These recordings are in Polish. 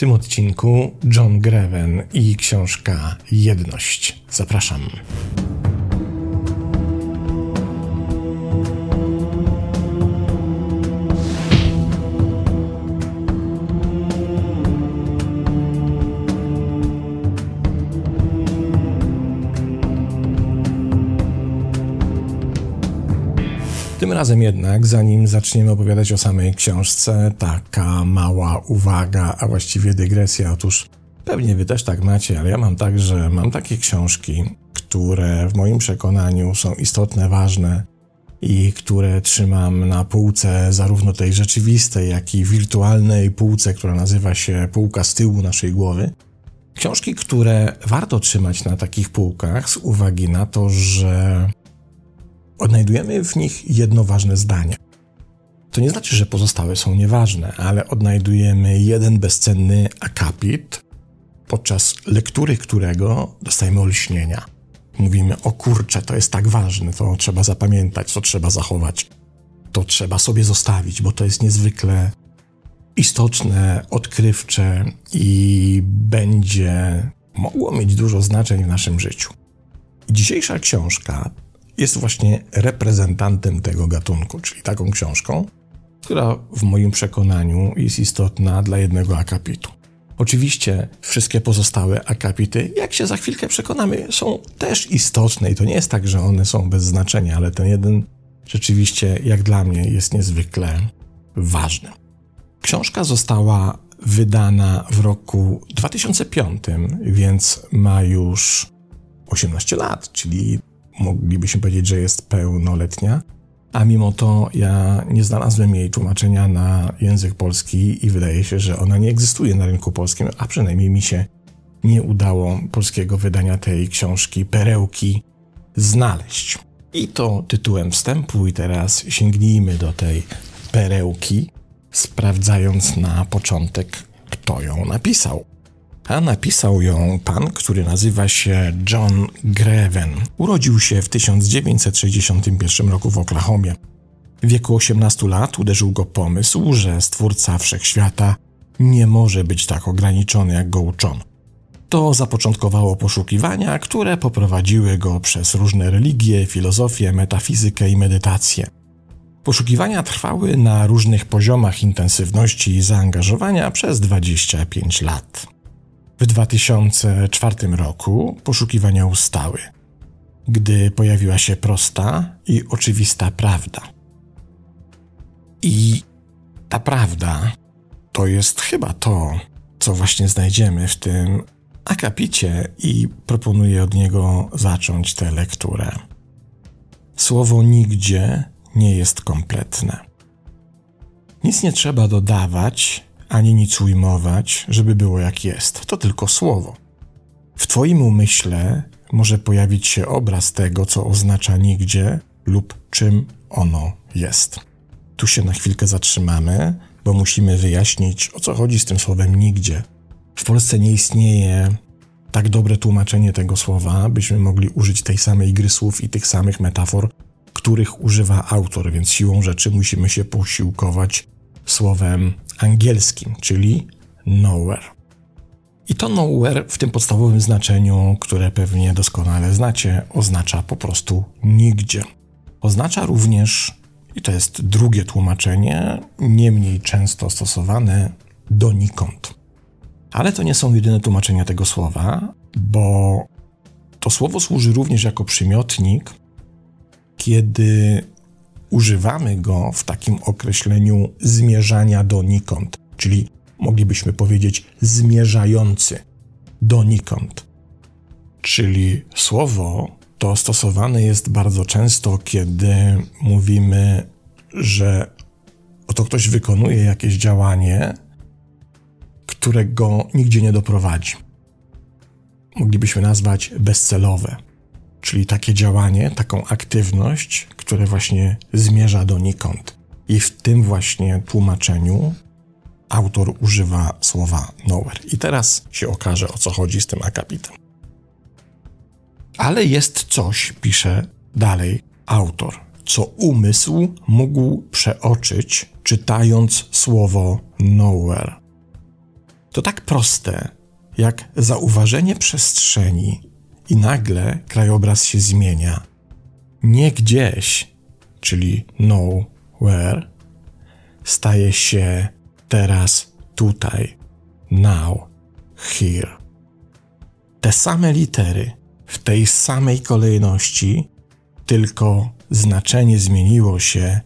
tym odcinku John Greven i książka Jedność. Zapraszam. Razem jednak, zanim zaczniemy opowiadać o samej książce, taka mała uwaga, a właściwie dygresja. Otóż pewnie wy też tak macie, ale ja mam tak, że mam takie książki, które w moim przekonaniu są istotne, ważne i które trzymam na półce zarówno tej rzeczywistej, jak i wirtualnej półce, która nazywa się półka z tyłu naszej głowy. Książki, które warto trzymać na takich półkach z uwagi na to, że Odnajdujemy w nich jedno ważne zdanie. To nie znaczy, że pozostałe są nieważne, ale odnajdujemy jeden bezcenny akapit, podczas lektury którego dostajemy olśnienia. Mówimy, o kurczę, to jest tak ważne, to trzeba zapamiętać, to trzeba zachować, to trzeba sobie zostawić, bo to jest niezwykle istotne, odkrywcze i będzie mogło mieć dużo znaczeń w naszym życiu. Dzisiejsza książka jest właśnie reprezentantem tego gatunku, czyli taką książką, która w moim przekonaniu jest istotna dla jednego akapitu. Oczywiście wszystkie pozostałe akapity, jak się za chwilkę przekonamy, są też istotne i to nie jest tak, że one są bez znaczenia, ale ten jeden rzeczywiście, jak dla mnie, jest niezwykle ważny. Książka została wydana w roku 2005, więc ma już 18 lat, czyli moglibyśmy powiedzieć, że jest pełnoletnia, a mimo to ja nie znalazłem jej tłumaczenia na język polski i wydaje się, że ona nie egzystuje na rynku polskim, a przynajmniej mi się nie udało polskiego wydania tej książki Perełki znaleźć. I to tytułem wstępu. I teraz sięgnijmy do tej perełki, sprawdzając na początek, kto ją napisał a napisał ją pan, który nazywa się John Greven. Urodził się w 1961 roku w Oklahomie. W wieku 18 lat uderzył go pomysł, że stwórca wszechświata nie może być tak ograniczony, jak go uczono. To zapoczątkowało poszukiwania, które poprowadziły go przez różne religie, filozofię, metafizykę i medytację. Poszukiwania trwały na różnych poziomach intensywności i zaangażowania przez 25 lat. W 2004 roku poszukiwania ustały, gdy pojawiła się prosta i oczywista prawda. I ta prawda to jest chyba to, co właśnie znajdziemy w tym akapicie i proponuję od niego zacząć tę lekturę. Słowo nigdzie nie jest kompletne. Nic nie trzeba dodawać, ani nic ujmować, żeby było jak jest. To tylko słowo. W Twoim umyśle może pojawić się obraz tego, co oznacza nigdzie lub czym ono jest. Tu się na chwilkę zatrzymamy, bo musimy wyjaśnić, o co chodzi z tym słowem nigdzie. W Polsce nie istnieje tak dobre tłumaczenie tego słowa, byśmy mogli użyć tej samej gry słów i tych samych metafor, których używa autor, więc siłą rzeczy musimy się posiłkować słowem angielskim, czyli nowhere. I to nowhere w tym podstawowym znaczeniu, które pewnie doskonale znacie, oznacza po prostu nigdzie. Oznacza również, i to jest drugie tłumaczenie, nie mniej często stosowane, donikąd. Ale to nie są jedyne tłumaczenia tego słowa, bo to słowo służy również jako przymiotnik, kiedy używamy go w takim określeniu zmierzania donikąd, czyli moglibyśmy powiedzieć zmierzający donikąd. Czyli słowo to stosowane jest bardzo często, kiedy mówimy, że oto ktoś wykonuje jakieś działanie, którego nigdzie nie doprowadzi. Moglibyśmy nazwać bezcelowe czyli takie działanie, taką aktywność, które właśnie zmierza donikąd. I w tym właśnie tłumaczeniu autor używa słowa nowhere. I teraz się okaże, o co chodzi z tym akapitem. Ale jest coś, pisze dalej autor, co umysł mógł przeoczyć, czytając słowo nowhere. To tak proste, jak zauważenie przestrzeni i nagle krajobraz się zmienia. Nie gdzieś, czyli nowhere, staje się teraz tutaj, now, here. Te same litery w tej samej kolejności, tylko znaczenie zmieniło się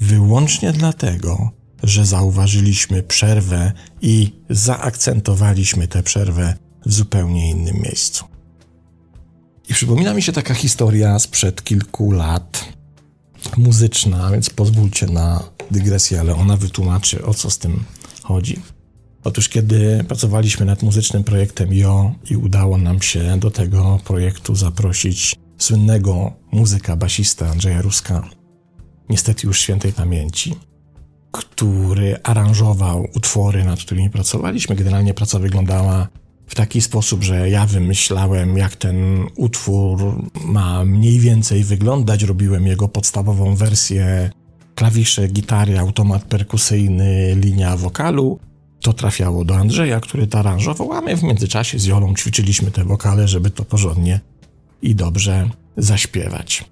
wyłącznie dlatego, że zauważyliśmy przerwę i zaakcentowaliśmy tę przerwę w zupełnie innym miejscu. I przypomina mi się taka historia sprzed kilku lat, muzyczna, więc pozwólcie na dygresję, ale ona wytłumaczy o co z tym chodzi. Otóż, kiedy pracowaliśmy nad muzycznym projektem Jo i udało nam się do tego projektu zaprosić słynnego muzyka, basista Andrzeja Ruska, niestety już świętej pamięci, który aranżował utwory, nad którymi pracowaliśmy. Generalnie praca wyglądała w taki sposób, że ja wymyślałem, jak ten utwór ma mniej więcej wyglądać. Robiłem jego podstawową wersję, klawisze, gitary, automat perkusyjny, linia wokalu. To trafiało do Andrzeja, który to aranżował, a my w międzyczasie z Jolą ćwiczyliśmy te wokale, żeby to porządnie i dobrze zaśpiewać.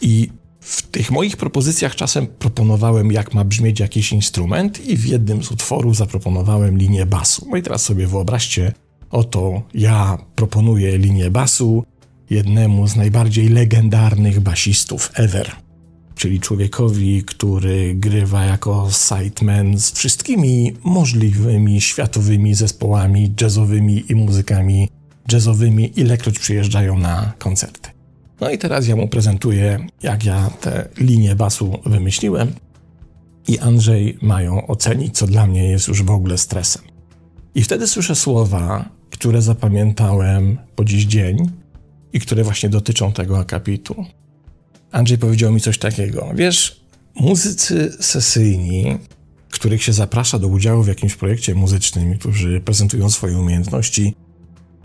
I w tych moich propozycjach czasem proponowałem, jak ma brzmieć jakiś instrument, i w jednym z utworów zaproponowałem linię basu. No i teraz sobie wyobraźcie, oto ja proponuję linię basu jednemu z najbardziej legendarnych basistów ever, czyli człowiekowi, który grywa jako sideman z wszystkimi możliwymi światowymi zespołami jazzowymi i muzykami jazzowymi, ilekroć przyjeżdżają na koncerty. No i teraz ja mu prezentuję, jak ja tę linię basu wymyśliłem i Andrzej mają ocenić, co dla mnie jest już w ogóle stresem. I wtedy słyszę słowa, które zapamiętałem po dziś dzień i które właśnie dotyczą tego akapitu. Andrzej powiedział mi coś takiego: Wiesz, muzycy sesyjni, których się zaprasza do udziału w jakimś projekcie muzycznym, którzy prezentują swoje umiejętności,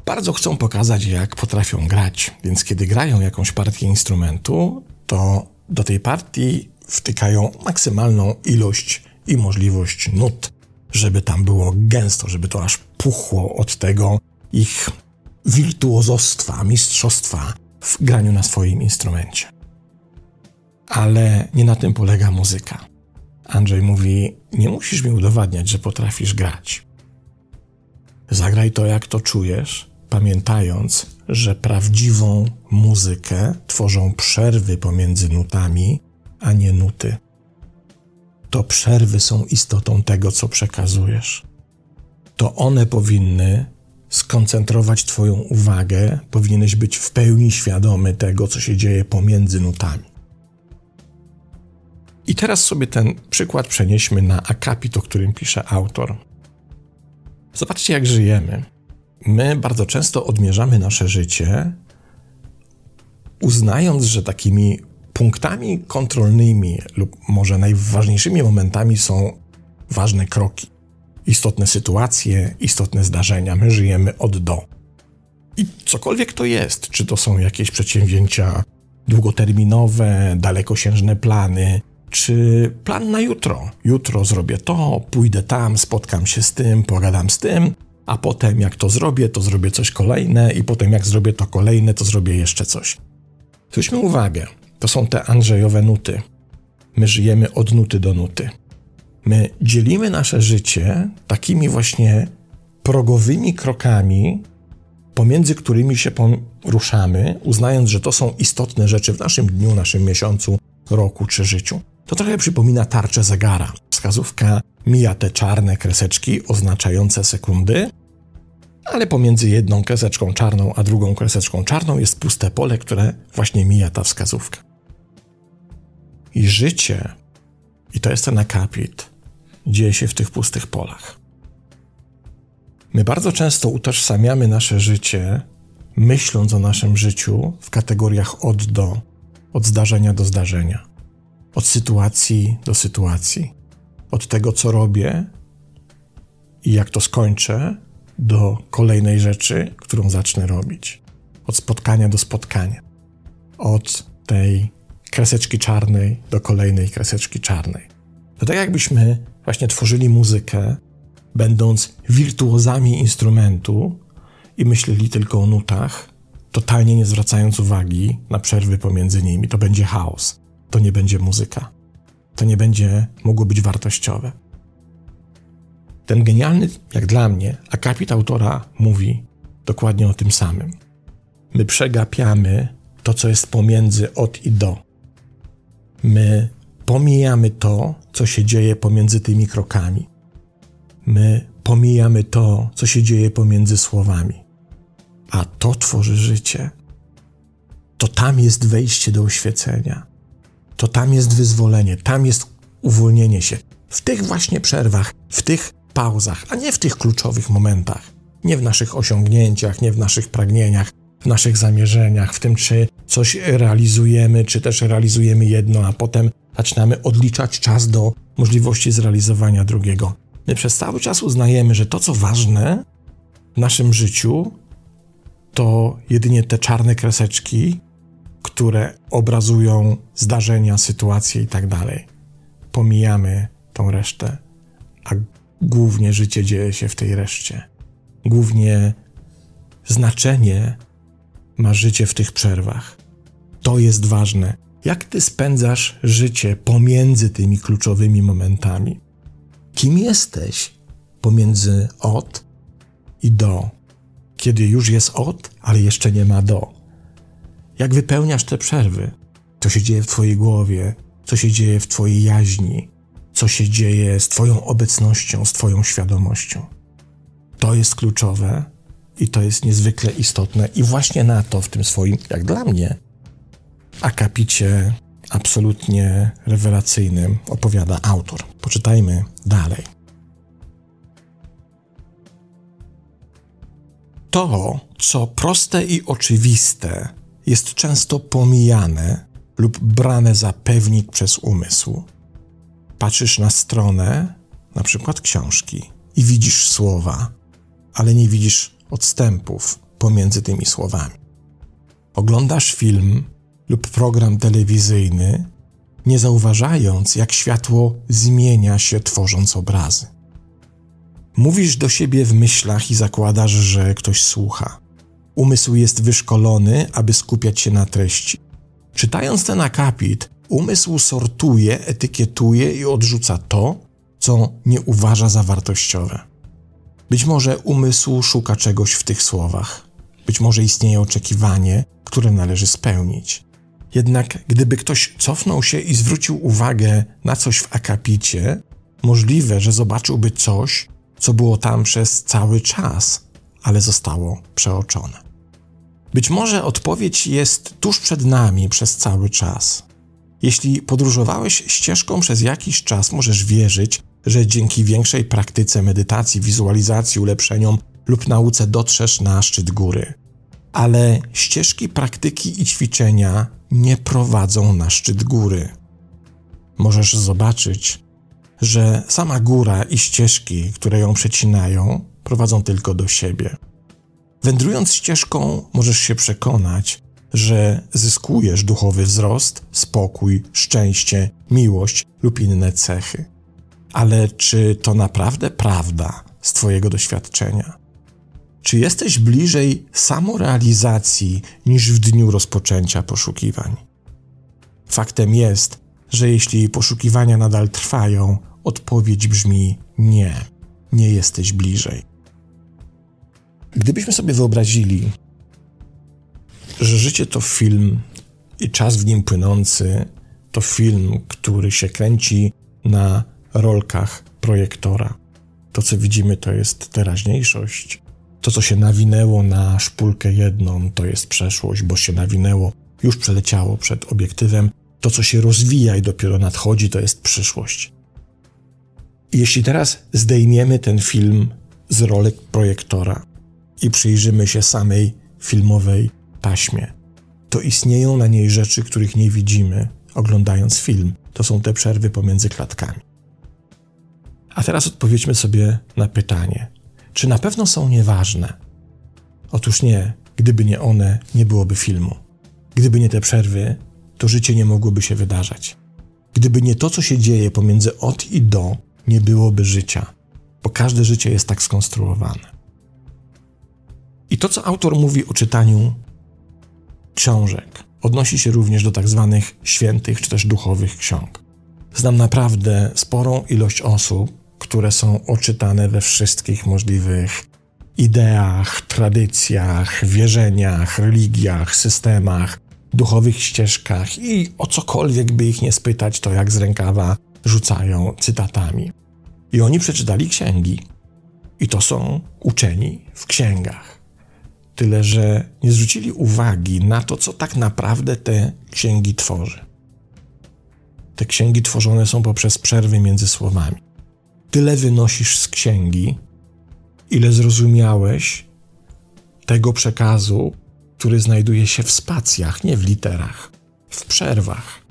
bardzo chcą pokazać, jak potrafią grać. Więc kiedy grają jakąś partię instrumentu, to do tej partii wtykają maksymalną ilość i możliwość nut, żeby tam było gęsto, żeby to aż puchło od tego ich wirtuozostwa, mistrzostwa w graniu na swoim instrumencie. Ale nie na tym polega muzyka. Andrzej mówi: Nie musisz mi udowadniać, że potrafisz grać. Zagraj to, jak to czujesz, pamiętając, że prawdziwą muzykę tworzą przerwy pomiędzy nutami, a nie nuty. To przerwy są istotą tego, co przekazujesz. To one powinny skoncentrować Twoją uwagę, powinieneś być w pełni świadomy tego, co się dzieje pomiędzy nutami. I teraz sobie ten przykład przenieśmy na akapit, o którym pisze autor. Zobaczcie, jak żyjemy my bardzo często odmierzamy nasze życie, uznając, że takimi punktami kontrolnymi lub może najważniejszymi momentami są ważne kroki, istotne sytuacje, istotne zdarzenia. My żyjemy od do. I cokolwiek to jest, czy to są jakieś przedsięwzięcia długoterminowe, dalekosiężne plany, czy plan na jutro. Jutro zrobię to, pójdę tam, spotkam się z tym, pogadam z tym, a potem jak to zrobię, to zrobię coś kolejne i potem jak zrobię to kolejne, to zrobię jeszcze coś. Zwróćmy uwagę, to są te Andrzejowe nuty. My żyjemy od nuty do nuty. My dzielimy nasze życie takimi właśnie progowymi krokami, pomiędzy którymi się poruszamy, uznając, że to są istotne rzeczy w naszym dniu, naszym miesiącu, roku czy życiu. To trochę przypomina tarczę zegara. Wskazówka mija te czarne kreseczki oznaczające sekundy, ale pomiędzy jedną kreseczką czarną a drugą kreseczką czarną jest puste pole, które właśnie mija ta wskazówka. I życie, i to jest ten akapit, dzieje się w tych pustych polach. My bardzo często utożsamiamy nasze życie, myśląc o naszym życiu w kategoriach od do, od zdarzenia do zdarzenia, od sytuacji do sytuacji, od tego, co robię i jak to skończę, do kolejnej rzeczy, którą zacznę robić. Od spotkania do spotkania. Od tej kreseczki czarnej do kolejnej kreseczki czarnej. To tak jakbyśmy właśnie tworzyli muzykę będąc wirtuozami instrumentu i myśleli tylko o nutach, totalnie nie zwracając uwagi na przerwy pomiędzy nimi. To będzie chaos, to nie będzie muzyka, to nie będzie mogło być wartościowe. Ten genialny, jak dla mnie, akapit autora mówi dokładnie o tym samym. My przegapiamy to, co jest pomiędzy od i do. My pomijamy to, co się dzieje pomiędzy tymi krokami. My pomijamy to, co się dzieje pomiędzy słowami. A to tworzy życie. To tam jest wejście do oświecenia. To tam jest wyzwolenie, tam jest uwolnienie się. W tych właśnie przerwach, w tych pauzach, a nie w tych kluczowych momentach. Nie w naszych osiągnięciach, nie w naszych pragnieniach, w naszych zamierzeniach, w tym, czy coś realizujemy, czy też realizujemy jedno, a potem zaczynamy odliczać czas do możliwości zrealizowania drugiego. My przez cały czas uznajemy, że to, co ważne w naszym życiu, to jedynie te czarne kreseczki, które obrazują zdarzenia, sytuacje i tak. Pomijamy tą resztę, a głównie życie dzieje się w tej reszcie. Głównie znaczenie ma życie w tych przerwach. To jest ważne. Jak ty spędzasz życie pomiędzy tymi kluczowymi momentami? Kim jesteś pomiędzy od i do? Kiedy już jest od, ale jeszcze nie ma do. Jak wypełniasz te przerwy? Co się dzieje w twojej głowie? Co się dzieje w twojej jaźni? Co się dzieje z twoją obecnością, z twoją świadomością? To jest kluczowe i to jest niezwykle istotne, i właśnie na to w tym swoim, jak dla mnie, akapicie absolutnie rewelacyjnym opowiada autor. Poczytajmy dalej. To, co proste i oczywiste, jest często pomijane lub brane za pewnik przez umysł. Patrzysz na stronę, na przykład książki, i widzisz słowa, ale nie widzisz odstępów pomiędzy tymi słowami. Oglądasz film lub program telewizyjny, nie zauważając, jak światło zmienia się, tworząc obrazy. Mówisz do siebie w myślach i zakładasz, że ktoś słucha. Umysł jest wyszkolony, aby skupiać się na treści. Czytając ten akapit, umysł sortuje, etykietuje i odrzuca to, co nie uważa za wartościowe. Być może umysł szuka czegoś w tych słowach. Być może istnieje oczekiwanie, które należy spełnić. Jednak gdyby ktoś cofnął się i zwrócił uwagę na coś w akapicie, możliwe, że zobaczyłby coś, co było tam przez cały czas, ale zostało przeoczone. Być może odpowiedź jest tuż przed nami przez cały czas. Jeśli podróżowałeś ścieżką przez jakiś czas, możesz wierzyć, że dzięki większej praktyce medytacji, wizualizacji, ulepszeniom lub nauce dotrzesz na szczyt góry. Ale ścieżki praktyki i ćwiczenia nie prowadzą na szczyt góry. Możesz zobaczyć, że sama góra i ścieżki, które ją przecinają, prowadzą tylko do siebie. Wędrując ścieżką, możesz się przekonać, że zyskujesz duchowy wzrost, spokój, szczęście, miłość lub inne cechy. Ale czy to naprawdę prawda z Twojego doświadczenia? Czy jesteś bliżej samorealizacji niż w dniu rozpoczęcia poszukiwań? Faktem jest, że jeśli poszukiwania nadal trwają, odpowiedź brzmi nie, nie jesteś bliżej. Gdybyśmy sobie wyobrazili, że życie to film i czas w nim płynący to film, który się kręci na rolkach projektora. To, co widzimy, to jest teraźniejszość, to, co się nawinęło na szpulkę jedną, to jest przeszłość, bo się nawinęło, już przeleciało przed obiektywem. To, co się rozwija i dopiero nadchodzi, to jest przyszłość. Jeśli teraz zdejmiemy ten film z rolek projektora i przyjrzymy się samej filmowej taśmie, to istnieją na niej rzeczy, których nie widzimy, oglądając film. To są te przerwy pomiędzy klatkami. A teraz odpowiedźmy sobie na pytanie: czy na pewno są nieważne? Otóż nie, gdyby nie one, nie byłoby filmu. Gdyby nie te przerwy, to życie nie mogłoby się wydarzać. Gdyby nie to, co się dzieje pomiędzy od i do, nie byłoby życia. bo każde życie jest tak skonstruowane. I to, co autor mówi o czytaniu książek, odnosi się również do tak zwanych świętych czy też duchowych ksiąg. Znam naprawdę sporą ilość osób, które są oczytane we wszystkich możliwych ideach, tradycjach, wierzeniach, religiach, systemach, duchowych ścieżkach i o cokolwiek by ich nie spytać, to jak z rękawa rzucają cytatami. I oni przeczytali księgi. I to są uczeni w księgach. Tyle, że nie zwrócili uwagi na to, co tak naprawdę te księgi tworzy. Te księgi tworzone są poprzez przerwy między słowami. Tyle wynosisz z księgi, ile zrozumiałeś tego przekazu, który znajduje się w spacjach, nie w literach, w przerwach.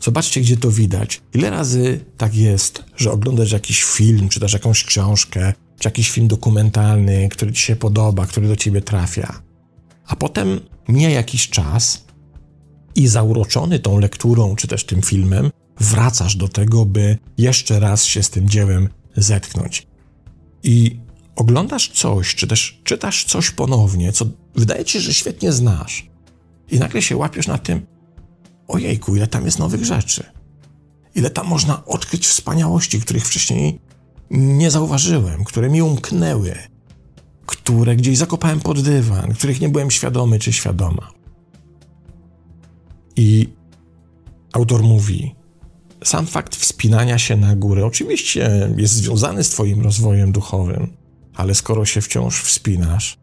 Zobaczcie, gdzie to widać. Ile razy tak jest, że oglądasz jakiś film, czy też jakąś książkę, czy jakiś film dokumentalny, który ci się podoba, który do ciebie trafia. A potem mija jakiś czas i zauroczony tą lekturą, czy też tym filmem, wracasz do tego, by jeszcze raz się z tym dziełem zetknąć. I oglądasz coś, czy też czytasz coś ponownie, co wydaje ci się, że świetnie znasz. I nagle się łapiesz na tym, ojejku, ile tam jest nowych rzeczy. Ile tam można odkryć wspaniałości, których wcześniej nie zauważyłem, które mi umknęły, które gdzieś zakopałem pod dywan, których nie byłem świadomy czy świadoma. I autor mówi, sam fakt wspinania się na górę oczywiście jest związany z Twoim rozwojem duchowym, ale skoro się wciąż wspinasz,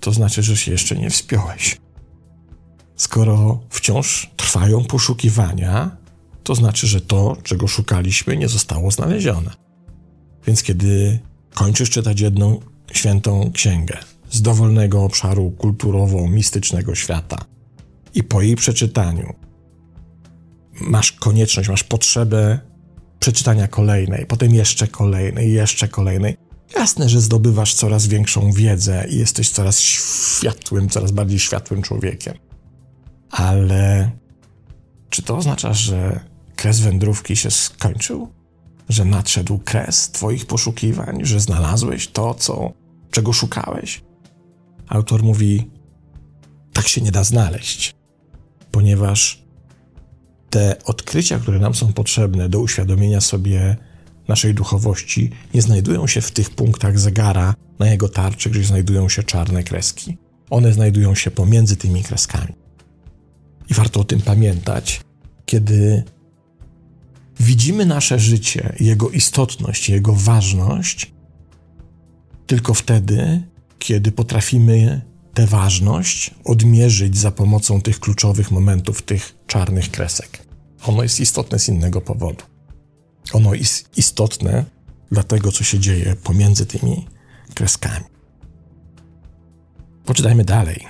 to znaczy, że się jeszcze nie wspiąłeś. Skoro wciąż trwają poszukiwania, to znaczy, że to, czego szukaliśmy, nie zostało znalezione. Więc kiedy kończysz czytać jedną świętą księgę z dowolnego obszaru kulturowo-mistycznego świata i po jej przeczytaniu masz konieczność, masz potrzebę przeczytania kolejnej, potem jeszcze kolejnej, jeszcze kolejnej, Jasne, że zdobywasz coraz większą wiedzę i jesteś coraz światłym, coraz bardziej światłym człowiekiem. Ale czy to oznacza, że kres wędrówki się skończył? Że nadszedł kres Twoich poszukiwań, że znalazłeś to, co, czego szukałeś? Autor mówi: Tak się nie da znaleźć, ponieważ te odkrycia, które nam są potrzebne do uświadomienia sobie naszej duchowości nie znajdują się w tych punktach zegara na jego tarczy, gdzie znajdują się czarne kreski. One znajdują się pomiędzy tymi kreskami. I warto o tym pamiętać, kiedy widzimy nasze życie, jego istotność, jego ważność, tylko wtedy, kiedy potrafimy tę ważność odmierzyć za pomocą tych kluczowych momentów, tych czarnych kresek. Ono jest istotne z innego powodu. Ono jest istotne dla tego, co się dzieje pomiędzy tymi kreskami. Poczytajmy dalej.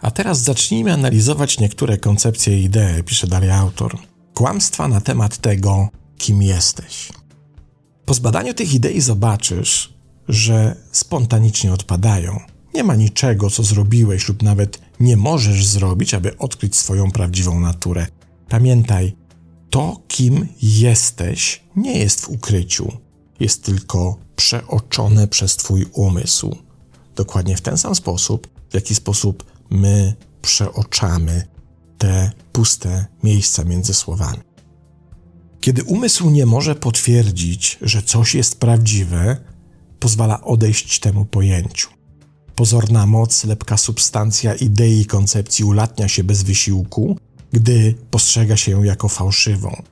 A teraz zacznijmy analizować niektóre koncepcje i idee, pisze dalej autor. Kłamstwa na temat tego, kim jesteś. Po zbadaniu tych idei zobaczysz, że spontanicznie odpadają. Nie ma niczego, co zrobiłeś lub nawet nie możesz zrobić, aby odkryć swoją prawdziwą naturę. Pamiętaj, to, kim jesteś, nie jest w ukryciu, jest tylko przeoczone przez Twój umysł. Dokładnie w ten sam sposób, w jaki sposób my przeoczamy te puste miejsca między słowami. Kiedy umysł nie może potwierdzić, że coś jest prawdziwe, pozwala odejść temu pojęciu. Pozorna moc, lepka substancja idei koncepcji ulatnia się bez wysiłku, gdy postrzega się ją jako fałszywą.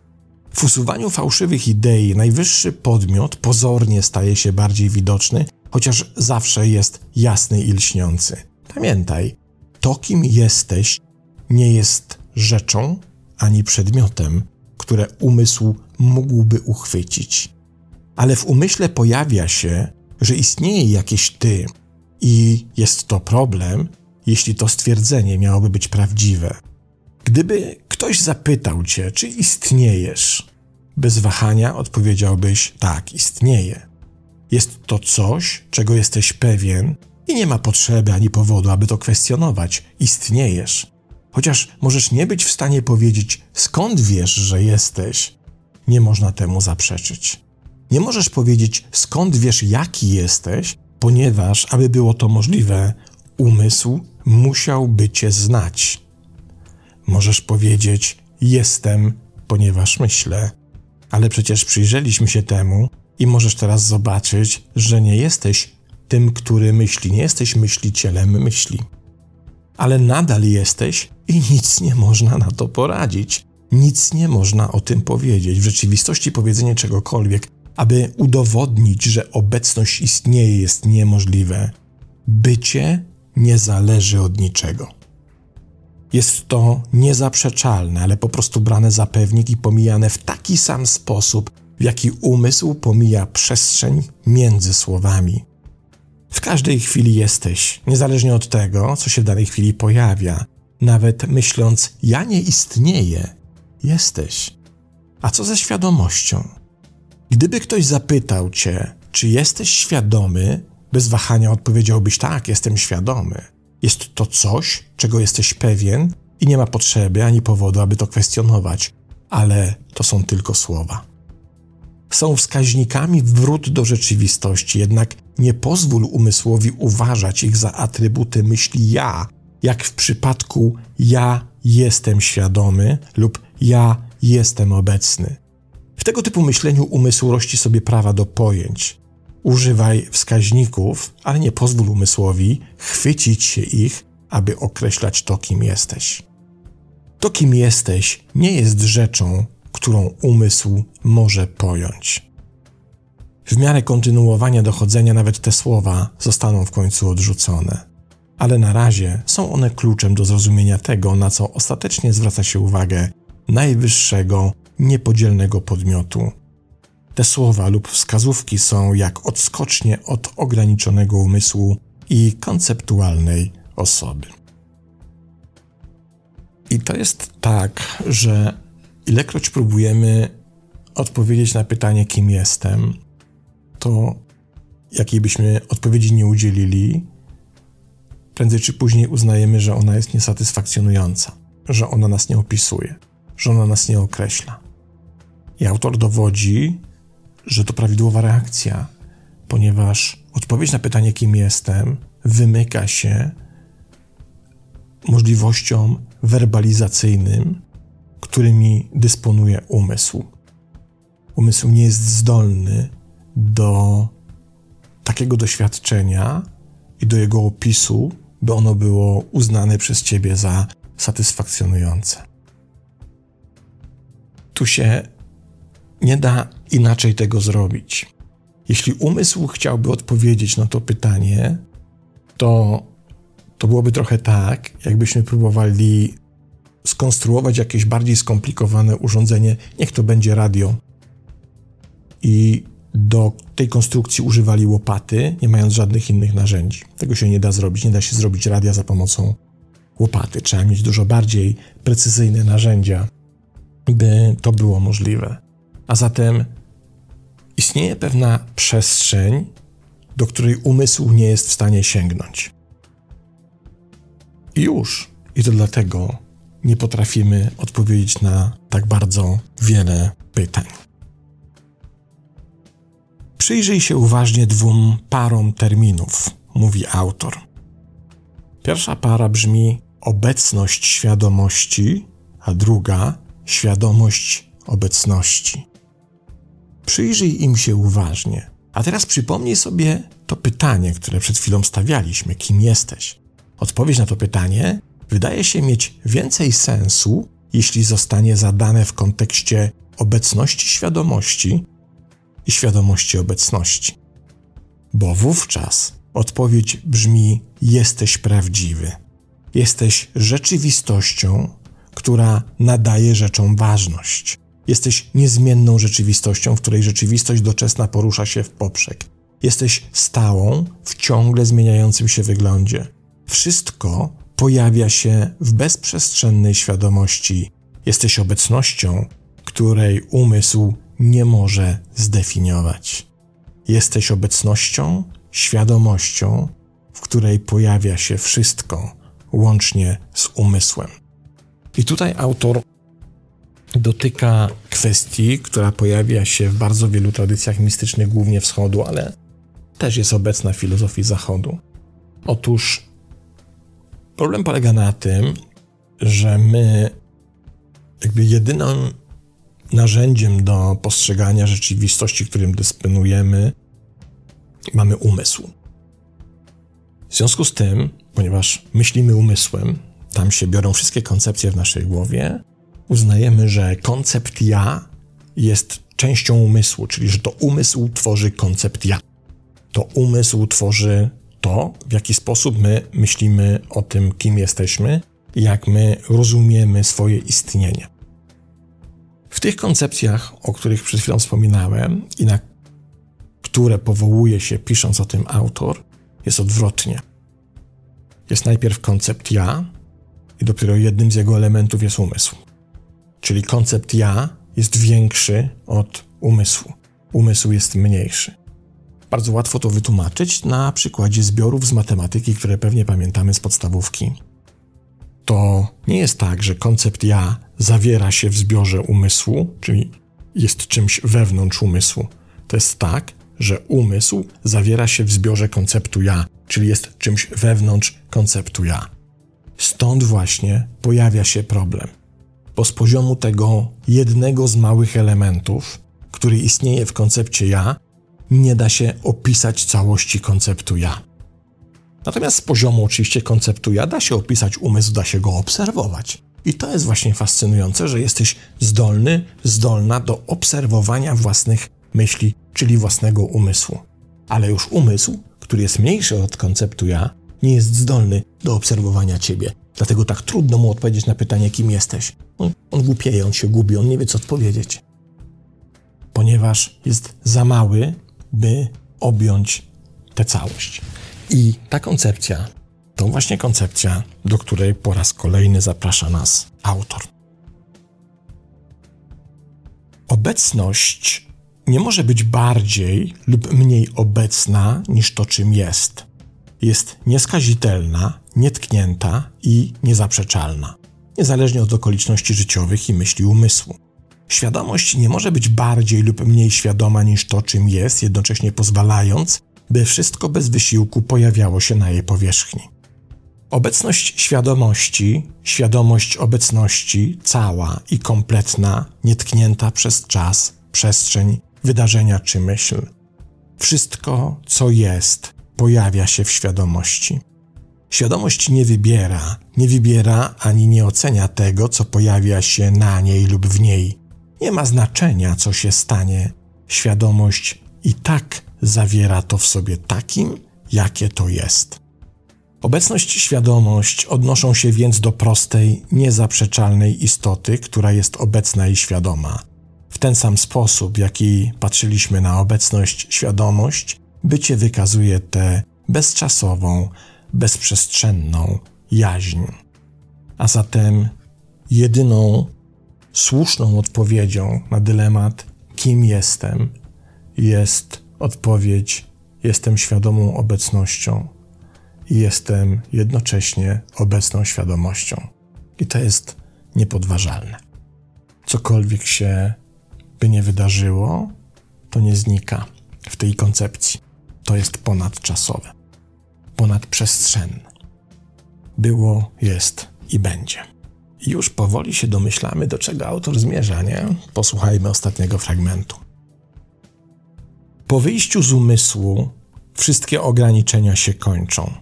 W usuwaniu fałszywych idei najwyższy podmiot pozornie staje się bardziej widoczny, chociaż zawsze jest jasny i lśniący. Pamiętaj, to kim jesteś nie jest rzeczą ani przedmiotem, które umysł mógłby uchwycić. Ale w umyśle pojawia się, że istnieje jakieś ty i jest to problem, jeśli to stwierdzenie miałoby być prawdziwe. Gdyby ktoś zapytał cię, czy istniejesz, bez wahania odpowiedziałbyś: tak, istnieje. Jest to coś, czego jesteś pewien i nie ma potrzeby ani powodu, aby to kwestionować. Istniejesz. Chociaż możesz nie być w stanie powiedzieć, skąd wiesz, że jesteś, nie można temu zaprzeczyć. Nie możesz powiedzieć, skąd wiesz, jaki jesteś, ponieważ, aby było to możliwe, umysł musiałby cię znać. Możesz powiedzieć, jestem, ponieważ myślę, ale przecież przyjrzeliśmy się temu i możesz teraz zobaczyć, że nie jesteś tym, który myśli, nie jesteś myślicielem myśli. Ale nadal jesteś i nic nie można na to poradzić. Nic nie można o tym powiedzieć. W rzeczywistości powiedzenie czegokolwiek, aby udowodnić, że obecność istnieje, jest niemożliwe. Bycie nie zależy od niczego. Jest to niezaprzeczalne, ale po prostu brane za pewnik i pomijane w taki sam sposób, w jaki umysł pomija przestrzeń między słowami. W każdej chwili jesteś, niezależnie od tego, co się w danej chwili pojawia. Nawet myśląc, ja nie istnieję, jesteś. A co ze świadomością? Gdyby ktoś zapytał cię, czy jesteś świadomy, bez wahania odpowiedziałbyś tak, jestem świadomy. Jest to coś, czego jesteś pewien i nie ma potrzeby ani powodu, aby to kwestionować, ale to są tylko słowa. Są wskaźnikami wrót do rzeczywistości, jednak nie pozwól umysłowi uważać ich za atrybuty myśli ja, jak w przypadku ja jestem świadomy lub ja jestem obecny. W tego typu myśleniu umysł rości sobie prawa do pojęć. Używaj wskaźników, ale nie pozwól umysłowi chwycić się ich, aby określać to, kim jesteś. To, kim jesteś, nie jest rzeczą, którą umysł może pojąć. W miarę kontynuowania dochodzenia nawet te słowa zostaną w końcu odrzucone. Ale na razie są one kluczem do zrozumienia tego, na co ostatecznie zwraca się uwagę najwyższego, niepodzielnego podmiotu. Te słowa lub wskazówki są jak odskocznie od ograniczonego umysłu i konceptualnej osoby. I to jest tak, że ilekroć próbujemy odpowiedzieć na pytanie, kim jestem, to jakiej byśmy odpowiedzi nie udzielili, prędzej czy później uznajemy, że ona jest niesatysfakcjonująca, że ona nas nie opisuje, że ona nas nie określa. I autor dowodzi, że to prawidłowa reakcja, ponieważ odpowiedź na pytanie, kim jestem, wymyka się możliwościom werbalizacyjnym, którymi dysponuje umysł. Umysł nie jest zdolny do takiego doświadczenia i do jego opisu, by ono było uznane przez ciebie za satysfakcjonujące. Tu się nie da inaczej tego zrobić. Jeśli umysł chciałby odpowiedzieć na to pytanie, to, to byłoby trochę tak, jakbyśmy próbowali skonstruować jakieś bardziej skomplikowane urządzenie, niech to będzie radio. I do tej konstrukcji używali łopaty, nie mając żadnych innych narzędzi. Tego się nie da zrobić. Nie da się zrobić radia za pomocą łopaty. Trzeba mieć dużo bardziej precyzyjne narzędzia, by to było możliwe. A zatem istnieje pewna przestrzeń, do której umysł nie jest w stanie sięgnąć. I już. I to dlatego nie potrafimy odpowiedzieć na tak bardzo wiele pytań. Przyjrzyj się uważnie dwóm parom terminów, mówi autor. Pierwsza para brzmi obecność świadomości, a druga świadomość obecności. Przyjrzyj im się uważnie. A teraz przypomnij sobie to pytanie, które przed chwilą stawialiśmy: kim jesteś? Odpowiedź na to pytanie wydaje się mieć więcej sensu, jeśli zostanie zadane w kontekście obecności świadomości i świadomości obecności. Bo wówczas odpowiedź brzmi: jesteś prawdziwy. Jesteś rzeczywistością, która nadaje rzeczom ważność. Jesteś niezmienną rzeczywistością, w której rzeczywistość doczesna porusza się w poprzek. Jesteś stałą, w ciągle zmieniającym się wyglądzie. Wszystko pojawia się w bezprzestrzennej świadomości. Jesteś obecnością, której umysł nie może zdefiniować. Jesteś obecnością, świadomością, w której pojawia się wszystko, łącznie z umysłem. I tutaj autor dotyka kwestii, która pojawia się w bardzo wielu tradycjach mistycznych, głównie wschodu, ale też jest obecna w filozofii zachodu. Otóż problem polega na tym, że my jakby jedynym narzędziem do postrzegania rzeczywistości, którym dysponujemy, mamy umysł. W związku z tym, ponieważ myślimy umysłem, tam się biorą wszystkie koncepcje w naszej głowie, uznajemy, że koncept ja jest częścią umysłu, czyli że to umysł tworzy koncept ja. To umysł tworzy to, w jaki sposób my myślimy o tym, kim jesteśmy, jak my rozumiemy swoje istnienie. W tych koncepcjach, o których przed chwilą wspominałem i na które powołuje się pisząc o tym autor, jest odwrotnie. Jest najpierw koncept ja i dopiero jednym z jego elementów jest umysł. Czyli koncept ja jest większy od umysłu. Umysł jest mniejszy. Bardzo łatwo to wytłumaczyć na przykładzie zbiorów z matematyki, które pewnie pamiętamy z podstawówki. To nie jest tak, że koncept ja zawiera się w zbiorze umysłu, czyli jest czymś wewnątrz umysłu. To jest tak, że umysł zawiera się w zbiorze konceptu ja, czyli jest czymś wewnątrz konceptu ja. Stąd właśnie pojawia się problem. Bo z poziomu tego jednego z małych elementów, który istnieje w koncepcie ja, nie da się opisać całości konceptu ja. Natomiast z poziomu oczywiście konceptu ja da się opisać umysł, da się go obserwować. I to jest właśnie fascynujące, że jesteś zdolny, zdolna do obserwowania własnych myśli, czyli własnego umysłu. Ale już umysł, który jest mniejszy od konceptu ja, nie jest zdolny do obserwowania ciebie. Dlatego tak trudno mu odpowiedzieć na pytanie, kim jesteś. On, on głupieje, on się gubi, on nie wie, co odpowiedzieć. Ponieważ jest za mały, by objąć tę całość. I ta koncepcja to właśnie koncepcja, do której po raz kolejny zaprasza nas autor. Obecność nie może być bardziej lub mniej obecna niż to, czym jest. Jest nieskazitelna, nietknięta i niezaprzeczalna, niezależnie od okoliczności życiowych i myśli umysłu. Świadomość nie może być bardziej lub mniej świadoma niż to, czym jest, jednocześnie pozwalając, by wszystko bez wysiłku pojawiało się na jej powierzchni. Obecność świadomości, świadomość obecności, cała i kompletna, nietknięta przez czas, przestrzeń, wydarzenia czy myśl. Wszystko, co jest, pojawia się w świadomości. Świadomość nie wybiera, nie wybiera ani nie ocenia tego, co pojawia się na niej lub w niej. Nie ma znaczenia, co się stanie. Świadomość i tak zawiera to w sobie takim, jakie to jest. Obecność i świadomość odnoszą się więc do prostej, niezaprzeczalnej istoty, która jest obecna i świadoma. W ten sam sposób, jaki patrzyliśmy na obecność, świadomość, bycie wykazuje tę bezczasową, bezprzestrzenną jaźń. A zatem jedyną słuszną odpowiedzią na dylemat, kim jestem, jest odpowiedź: jestem świadomą obecnością i jestem jednocześnie obecną świadomością. I to jest niepodważalne. Cokolwiek się by nie wydarzyło, to nie znika w tej koncepcji. To jest ponadczasowe, ponadprzestrzenne. Było, jest i będzie. Już powoli się domyślamy, do czego autor zmierza, nie? Posłuchajmy ostatniego fragmentu. Po wyjściu z umysłu wszystkie ograniczenia się kończą.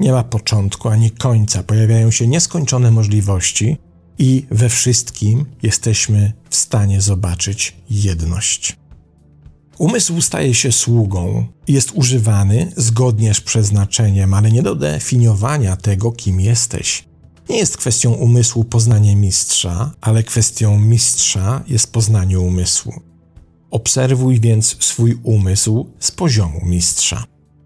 Nie ma początku ani końca, pojawiają się nieskończone możliwości i we wszystkim jesteśmy w stanie zobaczyć jedność. Umysł staje się sługą, jest używany zgodnie z przeznaczeniem, ale nie do definiowania tego, kim jesteś. Nie jest kwestią umysłu poznanie mistrza, ale kwestią mistrza jest poznanie umysłu. Obserwuj więc swój umysł z poziomu mistrza.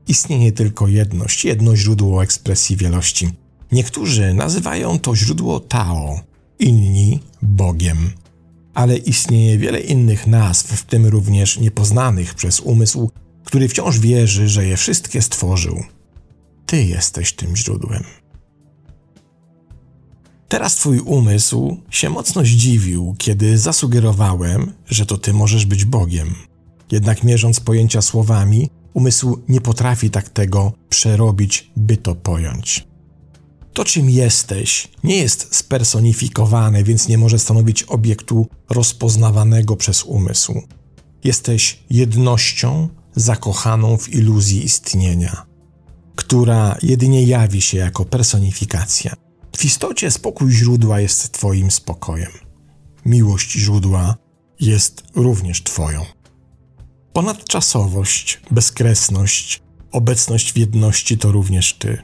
Istnieje tylko jedność, jedno źródło ekspresji wielości. Niektórzy nazywają to źródło Tao, inni Bogiem. Ale istnieje wiele innych nazw, w tym również niepoznanych przez umysł, który wciąż wierzy, że je wszystkie stworzył. Ty jesteś tym źródłem. Teraz twój umysł się mocno zdziwił, kiedy zasugerowałem, że to ty możesz być Bogiem. Jednak mierząc pojęcia słowami, umysł nie potrafi tak tego przerobić, by to pojąć. To, czym jesteś, nie jest spersonifikowane, więc nie może stanowić obiektu rozpoznawanego przez umysł. Jesteś jednością zakochaną w iluzji istnienia, która jedynie jawi się jako personifikacja. W istocie spokój źródła jest Twoim spokojem. Miłość źródła jest również Twoją. Ponadczasowość, bezkresność, obecność w jedności to również Ty.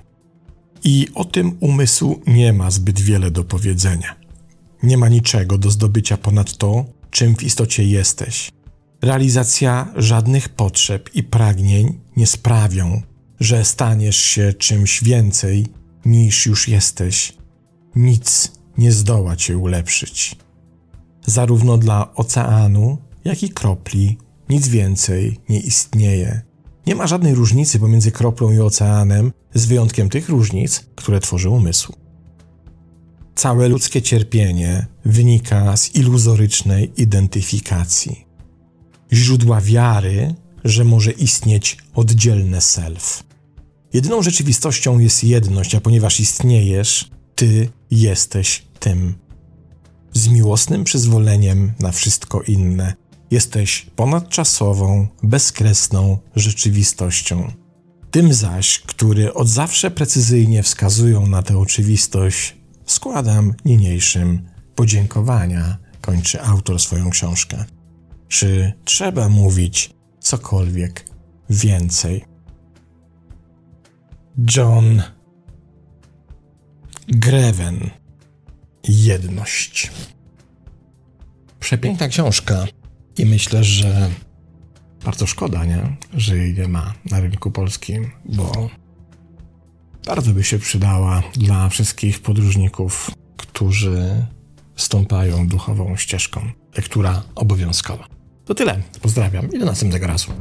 I o tym umysł nie ma zbyt wiele do powiedzenia. Nie ma niczego do zdobycia ponad to, czym w istocie jesteś. Realizacja żadnych potrzeb i pragnień nie sprawią, że staniesz się czymś więcej niż już jesteś. Nic nie zdoła cię ulepszyć. Zarówno dla oceanu, jak i kropli nic więcej nie istnieje. Nie ma żadnej różnicy pomiędzy kroplą i oceanem, z wyjątkiem tych różnic, które tworzy umysł. Całe ludzkie cierpienie wynika z iluzorycznej identyfikacji. Źródła wiary, że może istnieć oddzielne self. Jedyną rzeczywistością jest jedność, a ponieważ istniejesz, ty jesteś tym. Z miłosnym przyzwoleniem na wszystko inne jesteś ponadczasową, bezkresną rzeczywistością. Tym zaś, który od zawsze precyzyjnie wskazują na tę oczywistość, składam niniejszym podziękowania, kończy autor swoją książkę. Czy trzeba mówić cokolwiek więcej? John Greven Jedność. Przepiękna książka i myślę, że bardzo szkoda, nie? że jej nie ma na rynku polskim, bo bardzo by się przydała dla wszystkich podróżników, którzy stąpają duchową ścieżką. Lektura obowiązkowa. To tyle. Pozdrawiam i do następnego razu.